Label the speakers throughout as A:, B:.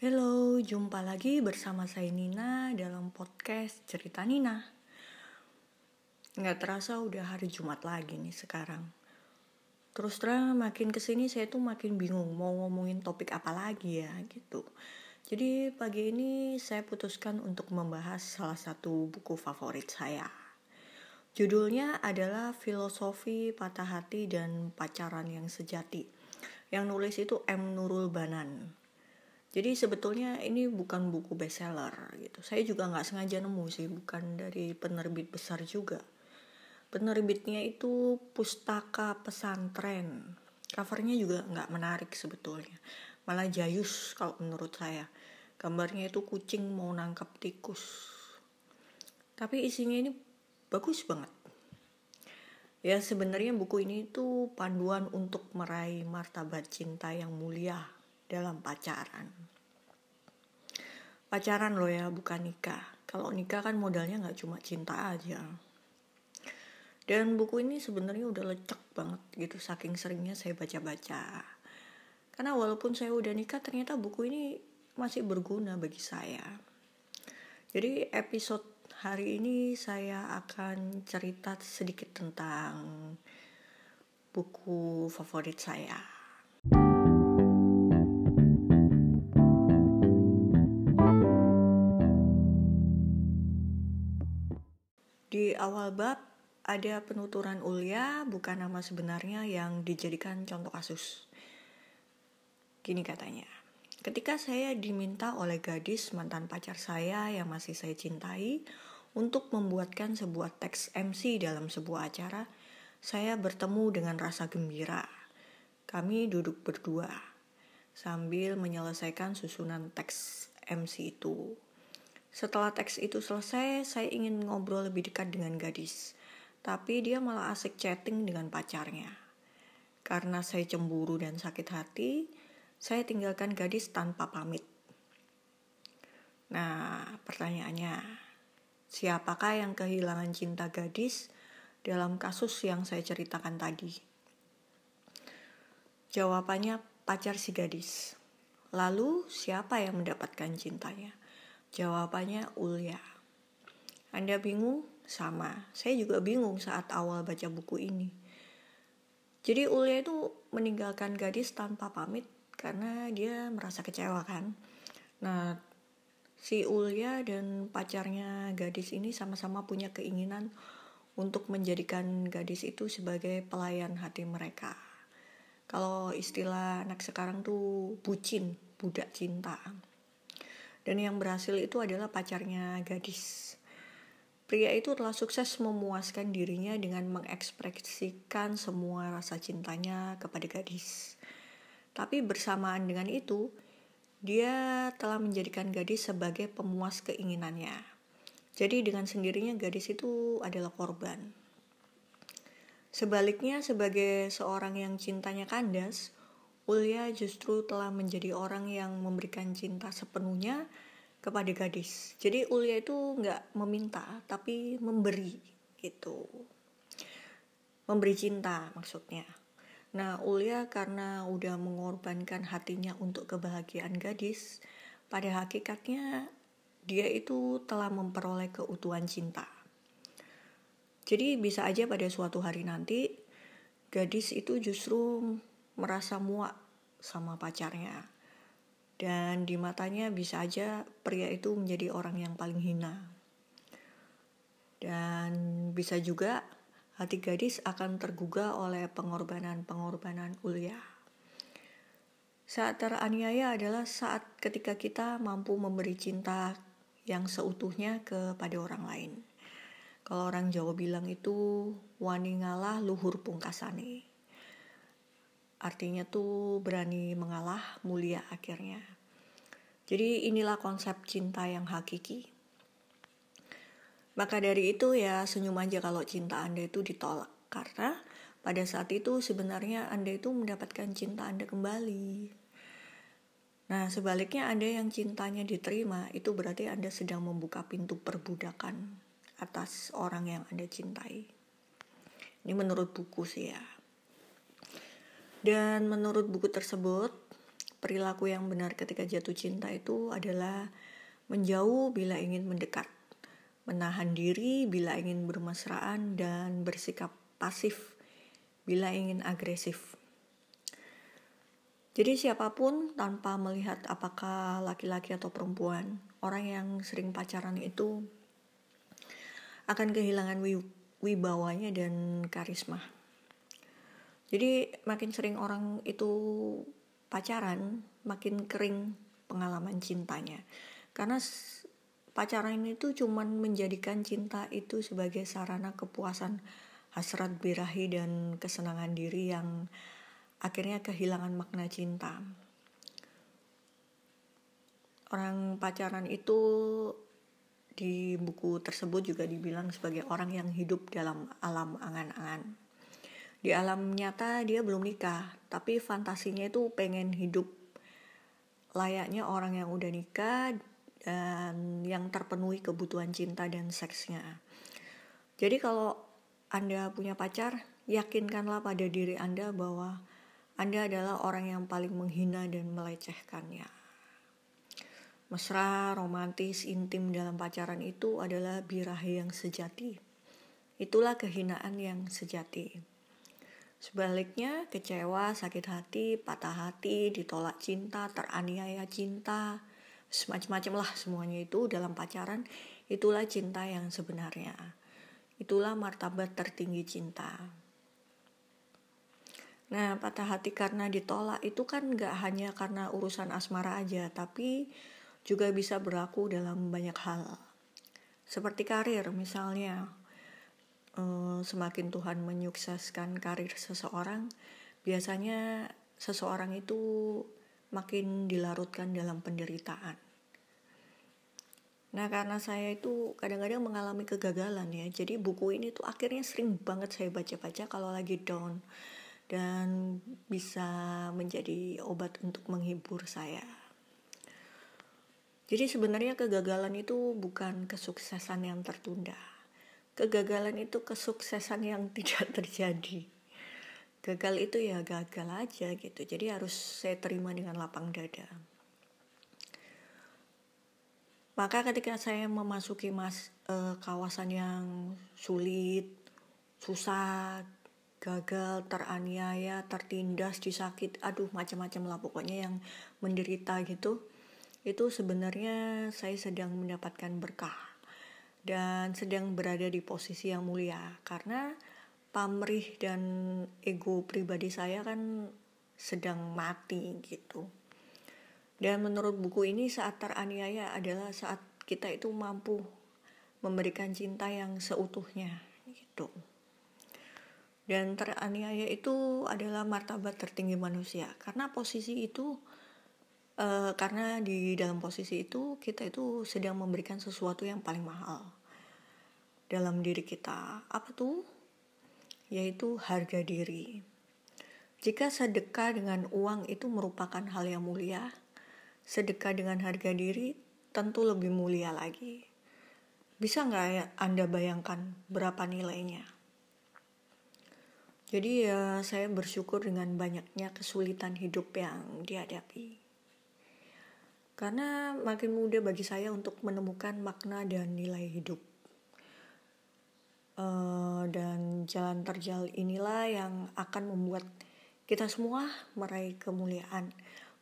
A: Halo, jumpa lagi bersama saya Nina dalam podcast Cerita Nina. Nggak terasa udah hari Jumat lagi nih sekarang. Terus terang makin ke sini saya tuh makin bingung mau ngomongin topik apa lagi ya gitu. Jadi pagi ini saya putuskan untuk membahas salah satu buku favorit saya. Judulnya adalah Filosofi Patah Hati dan Pacaran yang Sejati. Yang nulis itu M. Nurul Banan jadi sebetulnya ini bukan buku bestseller gitu. Saya juga nggak sengaja nemu sih, bukan dari penerbit besar juga. Penerbitnya itu Pustaka Pesantren. Covernya juga nggak menarik sebetulnya. Malah jayus kalau menurut saya. Gambarnya itu kucing mau nangkap tikus. Tapi isinya ini bagus banget. Ya sebenarnya buku ini itu panduan untuk meraih martabat cinta yang mulia dalam pacaran. Pacaran loh ya, bukan nikah. Kalau nikah kan modalnya nggak cuma cinta aja. Dan buku ini sebenarnya udah lecek banget gitu, saking seringnya saya baca-baca. Karena walaupun saya udah nikah, ternyata buku ini masih berguna bagi saya. Jadi episode hari ini saya akan cerita sedikit tentang buku favorit saya. Di awal bab ada penuturan Ulya bukan nama sebenarnya yang dijadikan contoh kasus. Gini katanya, ketika saya diminta oleh gadis mantan pacar saya yang masih saya cintai untuk membuatkan sebuah teks MC dalam sebuah acara, saya bertemu dengan rasa gembira. Kami duduk berdua sambil menyelesaikan susunan teks MC itu. Setelah teks itu selesai, saya ingin ngobrol lebih dekat dengan gadis. Tapi dia malah asik chatting dengan pacarnya. Karena saya cemburu dan sakit hati, saya tinggalkan gadis tanpa pamit. Nah, pertanyaannya, siapakah yang kehilangan cinta gadis dalam kasus yang saya ceritakan tadi? Jawabannya pacar si gadis. Lalu, siapa yang mendapatkan cintanya? Jawabannya Ulya. Anda bingung? Sama. Saya juga bingung saat awal baca buku ini. Jadi Ulya itu meninggalkan gadis tanpa pamit karena dia merasa kecewa kan. Nah, si Ulya dan pacarnya gadis ini sama-sama punya keinginan untuk menjadikan gadis itu sebagai pelayan hati mereka. Kalau istilah anak sekarang tuh bucin, budak cinta. Dan yang berhasil itu adalah pacarnya gadis. Pria itu telah sukses memuaskan dirinya dengan mengekspresikan semua rasa cintanya kepada gadis. Tapi bersamaan dengan itu, dia telah menjadikan gadis sebagai pemuas keinginannya. Jadi dengan sendirinya gadis itu adalah korban. Sebaliknya sebagai seorang yang cintanya kandas, Ulya justru telah menjadi orang yang memberikan cinta sepenuhnya kepada gadis. Jadi Ulya itu nggak meminta, tapi memberi gitu. Memberi cinta maksudnya. Nah Ulya karena udah mengorbankan hatinya untuk kebahagiaan gadis, pada hakikatnya dia itu telah memperoleh keutuhan cinta. Jadi bisa aja pada suatu hari nanti gadis itu justru merasa muak sama pacarnya. Dan di matanya bisa aja pria itu menjadi orang yang paling hina. Dan bisa juga hati gadis akan tergugah oleh pengorbanan-pengorbanan Ulya. Saat teraniaya adalah saat ketika kita mampu memberi cinta yang seutuhnya kepada orang lain. Kalau orang Jawa bilang itu wani ngalah luhur pungkasane. Artinya tuh berani mengalah, mulia akhirnya. Jadi inilah konsep cinta yang hakiki. Maka dari itu ya senyum aja kalau cinta Anda itu ditolak. Karena pada saat itu sebenarnya Anda itu mendapatkan cinta Anda kembali. Nah sebaliknya Anda yang cintanya diterima itu berarti Anda sedang membuka pintu perbudakan atas orang yang Anda cintai. Ini menurut buku sih ya. Dan menurut buku tersebut, perilaku yang benar ketika jatuh cinta itu adalah menjauh bila ingin mendekat, menahan diri bila ingin bermesraan, dan bersikap pasif bila ingin agresif. Jadi siapa pun tanpa melihat apakah laki-laki atau perempuan, orang yang sering pacaran itu akan kehilangan wibawanya dan karisma. Jadi makin sering orang itu pacaran, makin kering pengalaman cintanya. Karena pacaran itu cuman menjadikan cinta itu sebagai sarana kepuasan hasrat birahi dan kesenangan diri yang akhirnya kehilangan makna cinta. Orang pacaran itu di buku tersebut juga dibilang sebagai orang yang hidup dalam alam angan-angan. Di alam nyata dia belum nikah, tapi fantasinya itu pengen hidup layaknya orang yang udah nikah dan yang terpenuhi kebutuhan cinta dan seksnya. Jadi kalau Anda punya pacar, yakinkanlah pada diri Anda bahwa anda adalah orang yang paling menghina dan melecehkannya. Mesra, romantis, intim dalam pacaran itu adalah birahi yang sejati. Itulah kehinaan yang sejati. Sebaliknya, kecewa, sakit hati, patah hati, ditolak cinta, teraniaya cinta, semacam-macam lah semuanya itu dalam pacaran, itulah cinta yang sebenarnya. Itulah martabat tertinggi cinta. Nah, patah hati karena ditolak itu kan gak hanya karena urusan asmara aja, tapi juga bisa berlaku dalam banyak hal. Seperti karir misalnya, eh, semakin Tuhan menyukseskan karir seseorang, biasanya seseorang itu makin dilarutkan dalam penderitaan. Nah karena saya itu kadang-kadang mengalami kegagalan ya, jadi buku ini tuh akhirnya sering banget saya baca-baca kalau lagi down dan bisa menjadi obat untuk menghibur saya. Jadi sebenarnya kegagalan itu bukan kesuksesan yang tertunda. Kegagalan itu kesuksesan yang tidak terjadi. Gagal itu ya gagal aja gitu. Jadi harus saya terima dengan lapang dada. Maka ketika saya memasuki mas eh, kawasan yang sulit, susah, gagal, teraniaya, tertindas, disakit, aduh macam-macam lah pokoknya yang menderita gitu. Itu sebenarnya saya sedang mendapatkan berkah dan sedang berada di posisi yang mulia. Karena pamrih dan ego pribadi saya kan sedang mati gitu. Dan menurut buku ini saat teraniaya adalah saat kita itu mampu memberikan cinta yang seutuhnya gitu. Dan teraniaya itu adalah martabat tertinggi manusia. Karena posisi itu uh, karena di dalam posisi itu kita itu sedang memberikan sesuatu yang paling mahal dalam diri kita. Apa tuh? Yaitu harga diri. Jika sedekah dengan uang itu merupakan hal yang mulia sedekah dengan harga diri tentu lebih mulia lagi. Bisa nggak ya anda bayangkan berapa nilainya? Jadi ya saya bersyukur dengan banyaknya kesulitan hidup yang dihadapi. Karena makin mudah bagi saya untuk menemukan makna dan nilai hidup. Uh, dan jalan terjal inilah yang akan membuat kita semua meraih kemuliaan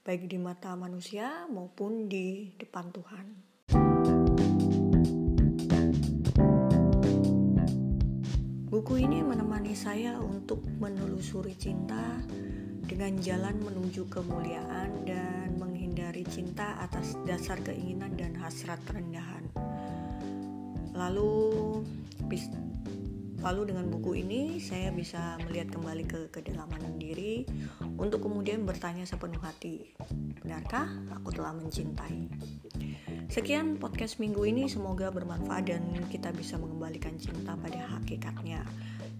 A: baik di mata manusia maupun di depan Tuhan. Buku ini menemani saya untuk menelusuri cinta dengan jalan menuju kemuliaan dan menghindari cinta atas dasar keinginan dan hasrat rendahan. Lalu lalu dengan buku ini saya bisa melihat kembali ke kedalaman diri untuk kemudian bertanya sepenuh hati, benarkah aku telah mencintai? Sekian podcast minggu ini, semoga bermanfaat dan kita bisa mengembalikan cinta pada hakikatnya,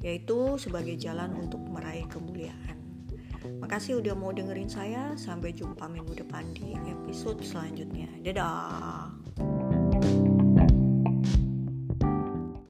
A: yaitu sebagai jalan untuk meraih kemuliaan. Makasih udah mau dengerin saya, sampai jumpa minggu depan di episode selanjutnya. Dadah!